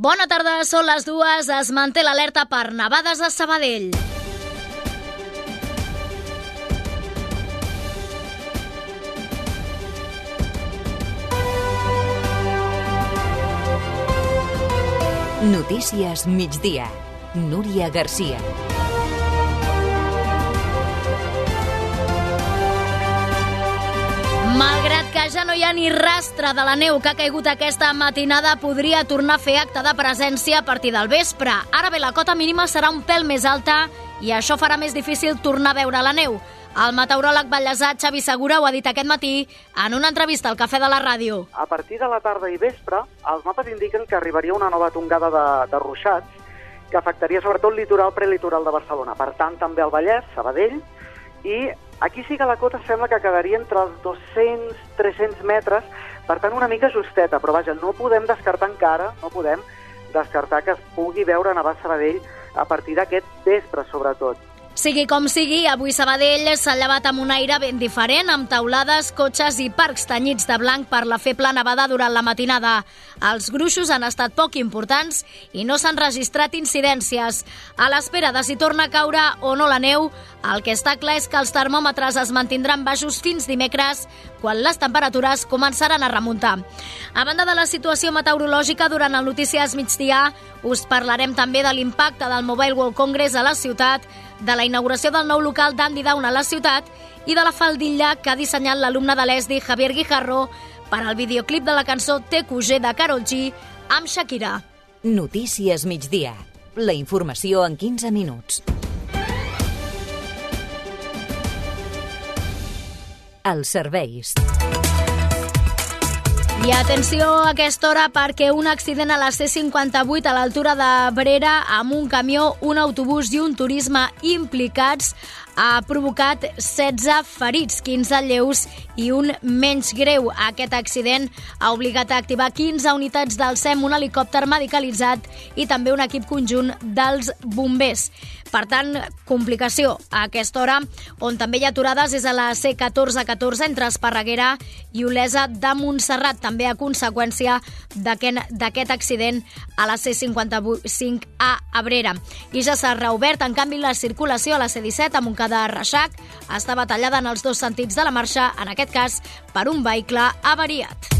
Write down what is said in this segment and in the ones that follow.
Bona tarda, són les dues. Es manté l'alerta per nevades a Sabadell. Notícies migdia. Núria Garcia. Malgrat ja no hi ha ni rastre de la neu que ha caigut aquesta matinada, podria tornar a fer acte de presència a partir del vespre. Ara bé, la cota mínima serà un pèl més alta i això farà més difícil tornar a veure la neu. El meteoròleg ballesà Xavi Segura ho ha dit aquest matí en una entrevista al Cafè de la Ràdio. A partir de la tarda i vespre, els mapes indiquen que arribaria una nova tongada de, de ruixats que afectaria sobretot el litoral prelitoral de Barcelona. Per tant, també el Vallès, Sabadell, i aquí sí que la cota sembla que quedaria entre els 200-300 metres, per tant una mica justeta, però vaja, no podem descartar encara, no podem descartar que es pugui veure nevar a Sabadell a partir d'aquest vespre, sobretot. Sigui com sigui, avui Sabadell s'ha llevat amb un aire ben diferent, amb taulades, cotxes i parcs tenyits de blanc per la feble nevada durant la matinada. Els gruixos han estat poc importants i no s'han registrat incidències. A l'espera de si torna a caure o no la neu, el que està clar és que els termòmetres es mantindran baixos fins dimecres, quan les temperatures començaran a remuntar. A banda de la situació meteorològica, durant el Notícies Migdia us parlarem també de l'impacte del Mobile World Congress a la ciutat, de la inauguració del nou local d'Andy Down a la ciutat i de la faldilla que ha dissenyat l'alumne de l'ESDI, Javier Guijarro, per al videoclip de la cançó TQG de Karol G amb Shakira. Notícies migdia. La informació en 15 minuts. Els serveis. I atenció a aquesta hora perquè un accident a la C58 a l'altura de Brera amb un camió, un autobús i un turisme implicats ha provocat 16 ferits, 15 lleus i un menys greu. Aquest accident ha obligat a activar 15 unitats del SEM, un helicòpter medicalitzat i també un equip conjunt dels bombers. Per tant, complicació a aquesta hora, on també hi ha aturades és a la C1414 entre Esparreguera i Olesa de Montserrat, també a conseqüència d'aquest accident a la C55 a Abrera. I ja s'ha reobert, en canvi, la circulació a la C17 a Montcada Reixac estava tallada en els dos sentits de la marxa, en aquest cas per un vehicle avariat.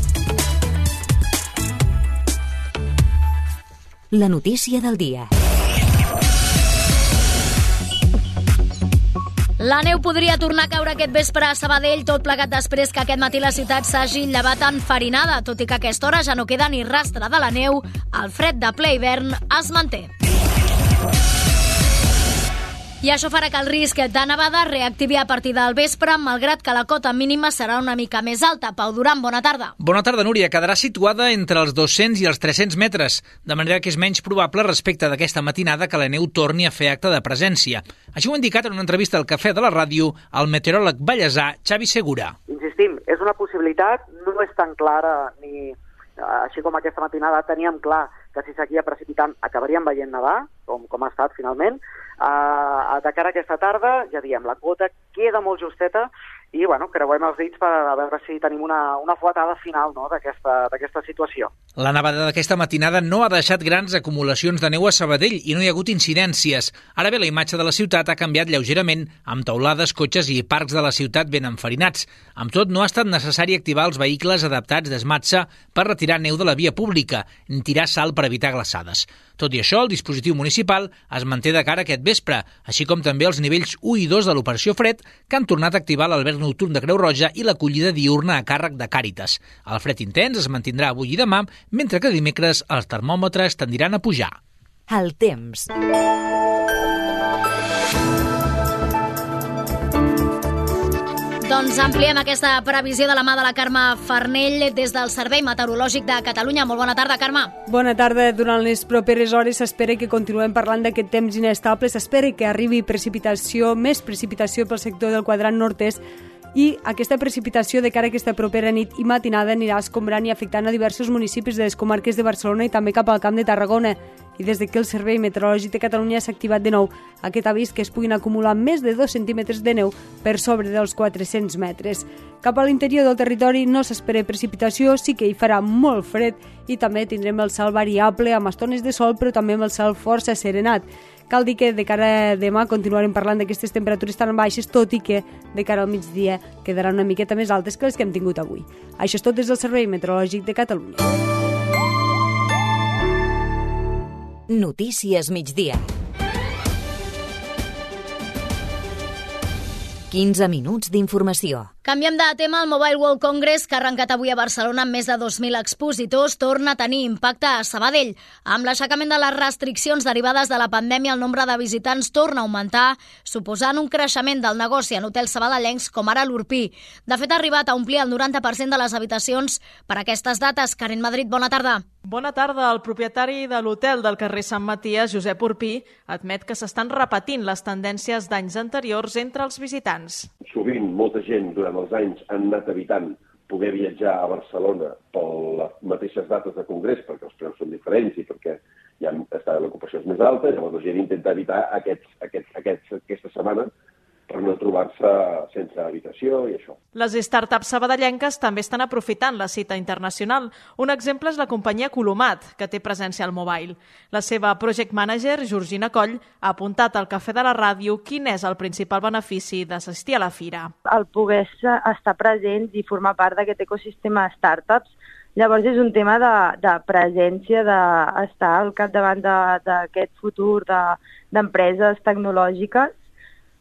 La notícia del dia. La neu podria tornar a caure aquest vespre a Sabadell, tot plegat després que aquest matí la ciutat s'hagi llevat enfarinada, tot i que a aquesta hora ja no queda ni rastre de la neu, el fred de ple hivern es manté. I això farà que el risc de nevada reactivi a partir del vespre, malgrat que la cota mínima serà una mica més alta. Pau Duran, bona tarda. Bona tarda, Núria. Quedarà situada entre els 200 i els 300 metres, de manera que és menys probable respecte d'aquesta matinada que la neu torni a fer acte de presència. Així ho ha indicat en una entrevista al Cafè de la Ràdio el meteoròleg ballesà Xavi Segura. Insistim, és una possibilitat, no és tan clara ni així com aquesta matinada teníem clar que si seguia precipitant acabaríem veient nevar, com, com ha estat finalment, Uh, de cara a aquesta tarda, ja diem, la quota queda molt justeta i bueno, creuem els dits per a veure si tenim una, una fuetada final no, d'aquesta situació. La nevada d'aquesta matinada no ha deixat grans acumulacions de neu a Sabadell i no hi ha hagut incidències. Ara bé, la imatge de la ciutat ha canviat lleugerament, amb taulades, cotxes i parcs de la ciutat ben enfarinats. Amb tot, no ha estat necessari activar els vehicles adaptats d'esmatxa per retirar neu de la via pública, ni tirar sal per evitar glaçades. Tot i això, el dispositiu municipal es manté de cara aquest vespre, així com també els nivells 1 i 2 de l'operació Fred, que han tornat a activar l'alberg nocturn de Creu Roja i l'acollida diurna a càrrec de Càritas. El fred intens es mantindrà avui i demà, mentre que dimecres els termòmetres tendiran a pujar. El temps. Doncs ampliem aquesta previsió de la mà de la Carme Farnell des del Servei Meteorològic de Catalunya. Molt bona tarda, Carme. Bona tarda. Durant les properes hores s'espera que continuem parlant d'aquest temps inestable. S'espera que arribi precipitació, més precipitació pel sector del quadrant nord-est i aquesta precipitació de cara a aquesta propera nit i matinada anirà escombrant i afectant a diversos municipis de les comarques de Barcelona i també cap al Camp de Tarragona. I des de que el Servei Meteorològic de Catalunya s'ha activat de nou aquest avís que es puguin acumular més de 2 centímetres de neu per sobre dels 400 metres. Cap a l'interior del territori no s'espera precipitació, sí que hi farà molt fred i també tindrem el cel variable amb estones de sol però també amb el cel força serenat. Cal dir que de cara a demà continuarem parlant d'aquestes temperatures tan baixes, tot i que de cara al migdia quedaran una miqueta més altes que les que hem tingut avui. Això és tot des del Servei Meteorològic de Catalunya. Notícies migdia. 15 minuts d'informació. Canviem de tema. El Mobile World Congress, que ha arrencat avui a Barcelona amb més de 2.000 expositors, torna a tenir impacte a Sabadell. Amb l'aixecament de les restriccions derivades de la pandèmia, el nombre de visitants torna a augmentar, suposant un creixement del negoci en hotels sabadellencs com ara l'Urpí. De fet, ha arribat a omplir el 90% de les habitacions per aquestes dates. Karen Madrid, bona tarda. Bona tarda. El propietari de l'hotel del carrer Sant Maties, Josep Urpí, admet que s'estan repetint les tendències d'anys anteriors entre els visitants. Sovint, molta gent durant els anys han anat evitant poder viatjar a Barcelona per les mateixes dates de congrés, perquè els preus són diferents i perquè ja l'ocupació és més alta, llavors la gent intenta evitar aquests, aquests, aquests, aquesta setmana per no trobar-se sense habitació i això. Les startups sabadellenques també estan aprofitant la cita internacional. Un exemple és la companyia Colomat, que té presència al mobile. La seva project manager, Georgina Coll, ha apuntat al Cafè de la Ràdio quin és el principal benefici d'assistir a la fira. El poder estar presents i formar part d'aquest ecosistema de startups Llavors és un tema de, de presència, d'estar al capdavant d'aquest futur d'empreses de, tecnològiques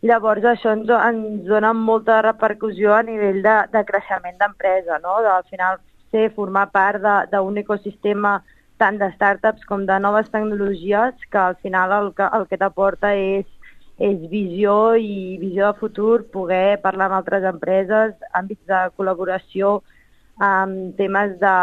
Llavors això ens, ens dona molta repercussió a nivell de, de creixement d'empresa, no? De, al final ser, formar part d'un ecosistema tant de startups com de noves tecnologies que al final el que, el que t'aporta és, és visió i visió de futur, poder parlar amb altres empreses, àmbits de col·laboració, amb temes de,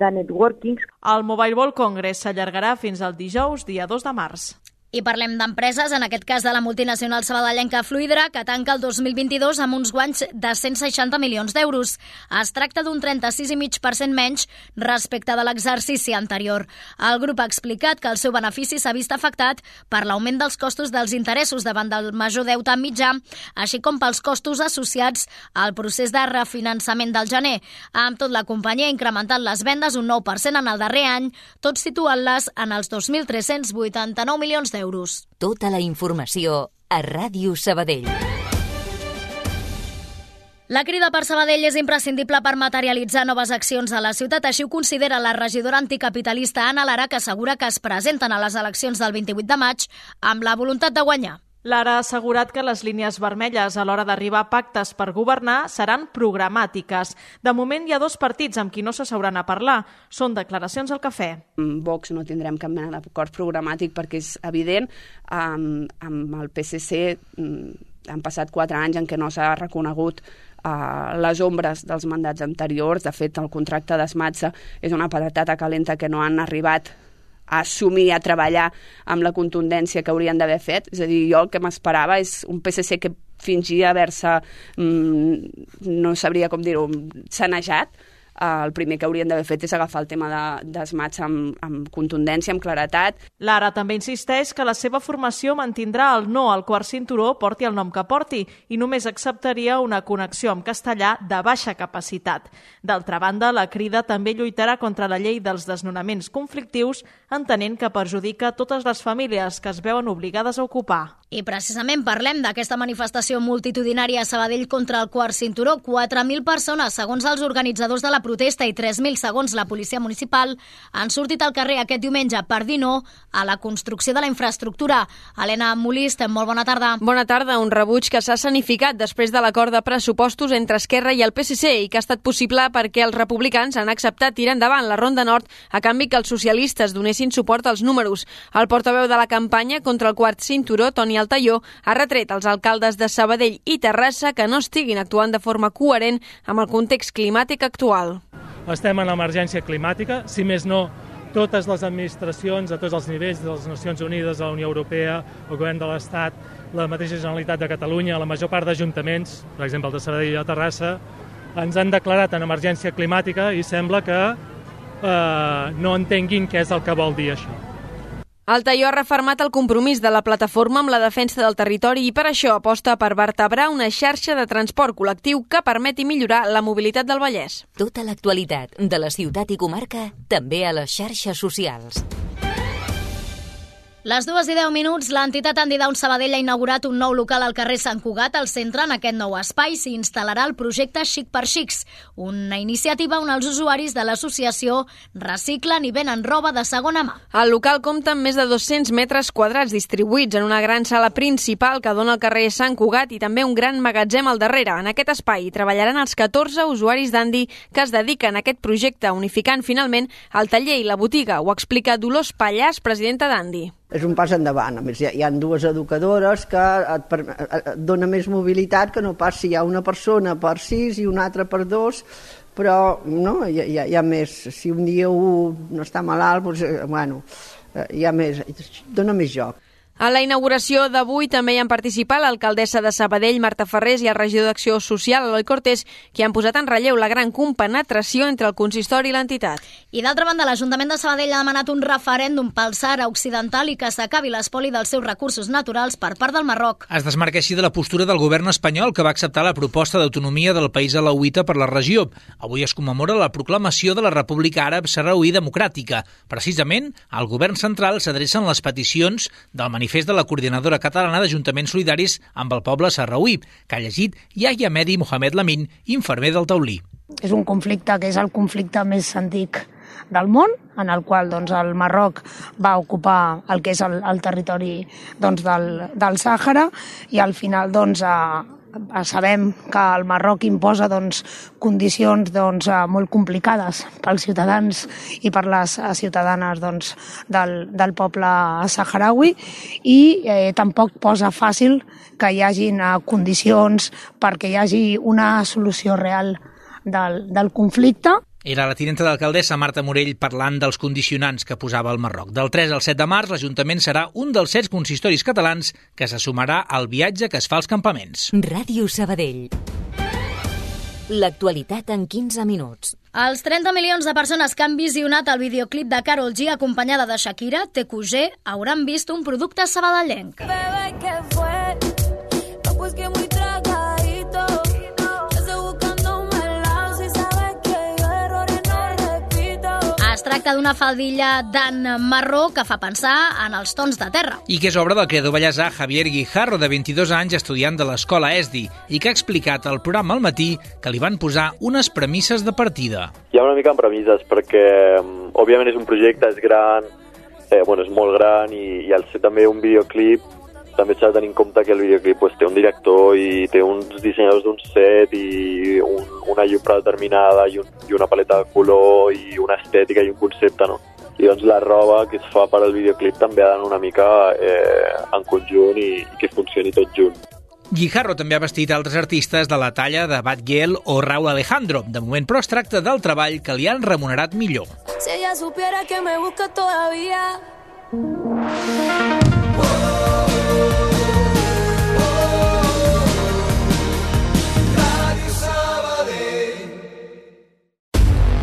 de networkings. El Mobile World Congress s'allargarà fins al dijous, dia 2 de març. I parlem d'empreses, en aquest cas de la multinacional sabadellenca Fluidra, que tanca el 2022 amb uns guanys de 160 milions d'euros. Es tracta d'un 36,5% menys respecte de l'exercici anterior. El grup ha explicat que el seu benefici s'ha vist afectat per l'augment dels costos dels interessos davant del major deute mitjà, així com pels costos associats al procés de refinançament del gener. Amb tot, la companyia ha incrementat les vendes un 9% en el darrer any, tot situant-les en els 2.389 milions d'euros euros. Tota la informació a Ràdio Sabadell. La crida per Sabadell és imprescindible per materialitzar noves accions a la ciutat, així ho considera la regidora anticapitalista Anna Lara, que assegura que es presenten a les eleccions del 28 de maig amb la voluntat de guanyar. Lara ha assegurat que les línies vermelles a l'hora d'arribar a pactes per governar seran programàtiques. De moment hi ha dos partits amb qui no s'asseuran a parlar. Són declaracions al cafè. Vox no tindrem cap mena d'acord programàtic perquè és evident. Um, amb el PSC um, han passat quatre anys en què no s'ha reconegut uh, les ombres dels mandats anteriors. De fet, el contracte d'esmatza és una patata calenta que no han arribat a assumir, a treballar amb la contundència que haurien d'haver fet. És a dir, jo el que m'esperava és un PSC que fingia haver-se, mm, no sabria com dir-ho, sanejat, el primer que haurien d'haver fet és agafar el tema de, d'esmats amb, amb contundència, amb claretat. Lara també insisteix que la seva formació mantindrà el no al quart cinturó porti el nom que porti i només acceptaria una connexió amb castellà de baixa capacitat. D'altra banda, la crida també lluitarà contra la llei dels desnonaments conflictius, entenent que perjudica totes les famílies que es veuen obligades a ocupar. I precisament parlem d'aquesta manifestació multitudinària a Sabadell contra el quart cinturó. 4.000 persones, segons els organitzadors de la protesta, i 3.000 segons la policia municipal, han sortit al carrer aquest diumenge per dir no a la construcció de la infraestructura. Helena Molist, molt bona tarda. Bona tarda. Un rebuig que s'ha sanificat després de l'acord de pressupostos entre Esquerra i el PSC i que ha estat possible perquè els republicans han acceptat tirar endavant la Ronda Nord a canvi que els socialistes donessin suport als números. El portaveu de la campanya contra el quart cinturó, Toni el Talló ha retret als alcaldes de Sabadell i Terrassa que no estiguin actuant de forma coherent amb el context climàtic actual. Estem en emergència climàtica, si més no, totes les administracions a tots els nivells de les Nacions Unides, de la Unió Europea, el Govern de l'Estat, la mateixa Generalitat de Catalunya, la major part d'ajuntaments, per exemple el de Sabadell i de Terrassa, ens han declarat en emergència climàtica i sembla que eh, no entenguin què és el que vol dir això. El Talló ha refermat el compromís de la plataforma amb la defensa del territori i per això aposta per vertebrar una xarxa de transport col·lectiu que permeti millorar la mobilitat del Vallès. Tota l'actualitat de la ciutat i comarca també a les xarxes socials. Les dues i deu minuts, l'entitat Andy Down Sabadell ha inaugurat un nou local al carrer Sant Cugat. Al centre, en aquest nou espai, s'hi instal·larà el projecte Xic per Xics, una iniciativa on els usuaris de l'associació reciclen i venen roba de segona mà. El local compta amb més de 200 metres quadrats distribuïts en una gran sala principal que dona al carrer Sant Cugat i també un gran magatzem al darrere. En aquest espai treballaran els 14 usuaris d'Andy que es dediquen a aquest projecte, unificant finalment el taller i la botiga. Ho explica Dolors Pallàs, presidenta d'Andy és un pas endavant. A més, hi ha, hi ha dues educadores que et, per, et dona més mobilitat que no pas si hi ha una persona per sis i una altra per dos, però no, hi, hi, hi ha més. Si un dia un no està malalt, doncs, eh, bueno, eh, hi ha més, dona més joc. A la inauguració d'avui també hi han participat l'alcaldessa de Sabadell, Marta Ferrés, i el regidor d'Acció Social, Eloi Cortés, que han posat en relleu la gran compenetració entre el consistori i l'entitat. I d'altra banda, l'Ajuntament de Sabadell ha demanat un referèndum pel Sahara Occidental i que s'acabi l'espoli dels seus recursos naturals per part del Marroc. Es desmarca així de la postura del govern espanyol que va acceptar la proposta d'autonomia del país alauita per la regió. Avui es commemora la proclamació de la República Àrab Sarraoí Democràtica. Precisament, al govern central s'adrecen les peticions del manifest manifest de la coordinadora catalana d'Ajuntaments Solidaris amb el poble sarraüí, que ha llegit Yahya Medi Mohamed Lamin, infermer del Taulí. És un conflicte que és el conflicte més antic del món, en el qual doncs, el Marroc va ocupar el que és el, el territori doncs, del, del Sàhara i al final doncs, sabem que el Marroc imposa doncs, condicions doncs, eh, molt complicades pels ciutadans i per les eh, ciutadanes doncs, del, del poble saharaui i eh, tampoc posa fàcil que hi hagin eh, condicions perquè hi hagi una solució real del, del conflicte. Era la tinenta d'alcaldessa Marta Morell parlant dels condicionants que posava el Marroc. Del 3 al 7 de març, l'Ajuntament serà un dels 7 consistoris catalans que se sumarà al viatge que es fa als campaments. Ràdio Sabadell. L'actualitat en 15 minuts. Els 30 milions de persones que han visionat el videoclip de Carol G acompanyada de Shakira, TQG, hauran vist un producte sabadellenc. Bebe, que fue? No, tracta d'una faldilla d'an marró que fa pensar en els tons de terra. I que és obra del creador ballesà Javier Guijarro, de 22 anys, estudiant de l'escola ESDI, i que ha explicat al programa al matí que li van posar unes premisses de partida. Hi ha una mica en premisses, perquè mm, òbviament és un projecte, és gran, eh, bueno, és molt gran, i, i al ser també un videoclip també s'ha de tenir en compte que el videoclip pues, té un director i té uns dissenyadors d'un set i un, una llum predeterminada i, un, i una paleta de color i una estètica i un concepte, no? I doncs la roba que es fa per al videoclip també ha d'anar una mica eh, en conjunt i, i que funcioni tot junt. Guijarro també ha vestit altres artistes de la talla de Bad Giel o Raúl Alejandro. De moment, però, es tracta del treball que li han remunerat millor. Si ella supiera que me busca todavía...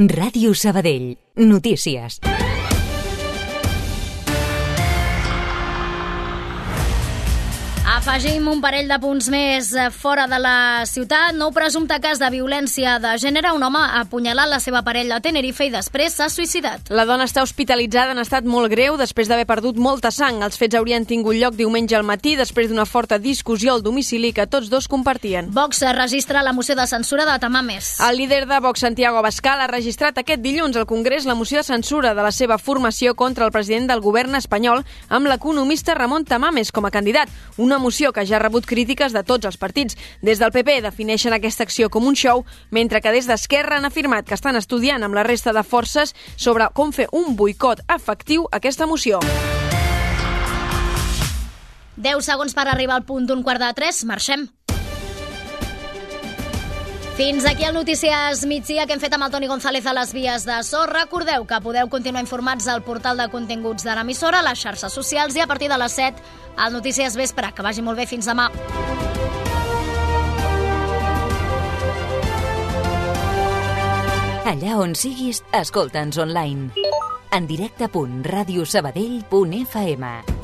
Ràdio Sabadell. Notícies. Afegim un parell de punts més eh, fora de la ciutat. Nou presumpte cas de violència de gènere. Un home ha apunyalat la seva parella a Tenerife i després s'ha suïcidat. La dona està hospitalitzada en estat molt greu després d'haver perdut molta sang. Els fets haurien tingut lloc diumenge al matí després d'una forta discussió al domicili que tots dos compartien. Vox registra la moció de censura de Tamames. El líder de Vox, Santiago Abascal, ha registrat aquest dilluns al Congrés la moció de censura de la seva formació contra el president del govern espanyol amb l'economista Ramon Tamames com a candidat. Una moció moció que ja ha rebut crítiques de tots els partits. Des del PP defineixen aquesta acció com un show, mentre que des d'Esquerra han afirmat que estan estudiant amb la resta de forces sobre com fer un boicot efectiu a aquesta moció. 10 segons per arribar al punt d'un quart de 3, marxem. Fins aquí el Notícies migdia que hem fet amb el Toni González a les vies de so. Recordeu que podeu continuar informats al portal de continguts de l'emissora, a les xarxes socials i a partir de les 7 al Notícies Vespre. Que vagi molt bé. Fins demà. Allà on siguis, escolta'ns online. En directe.radiosabadell.fm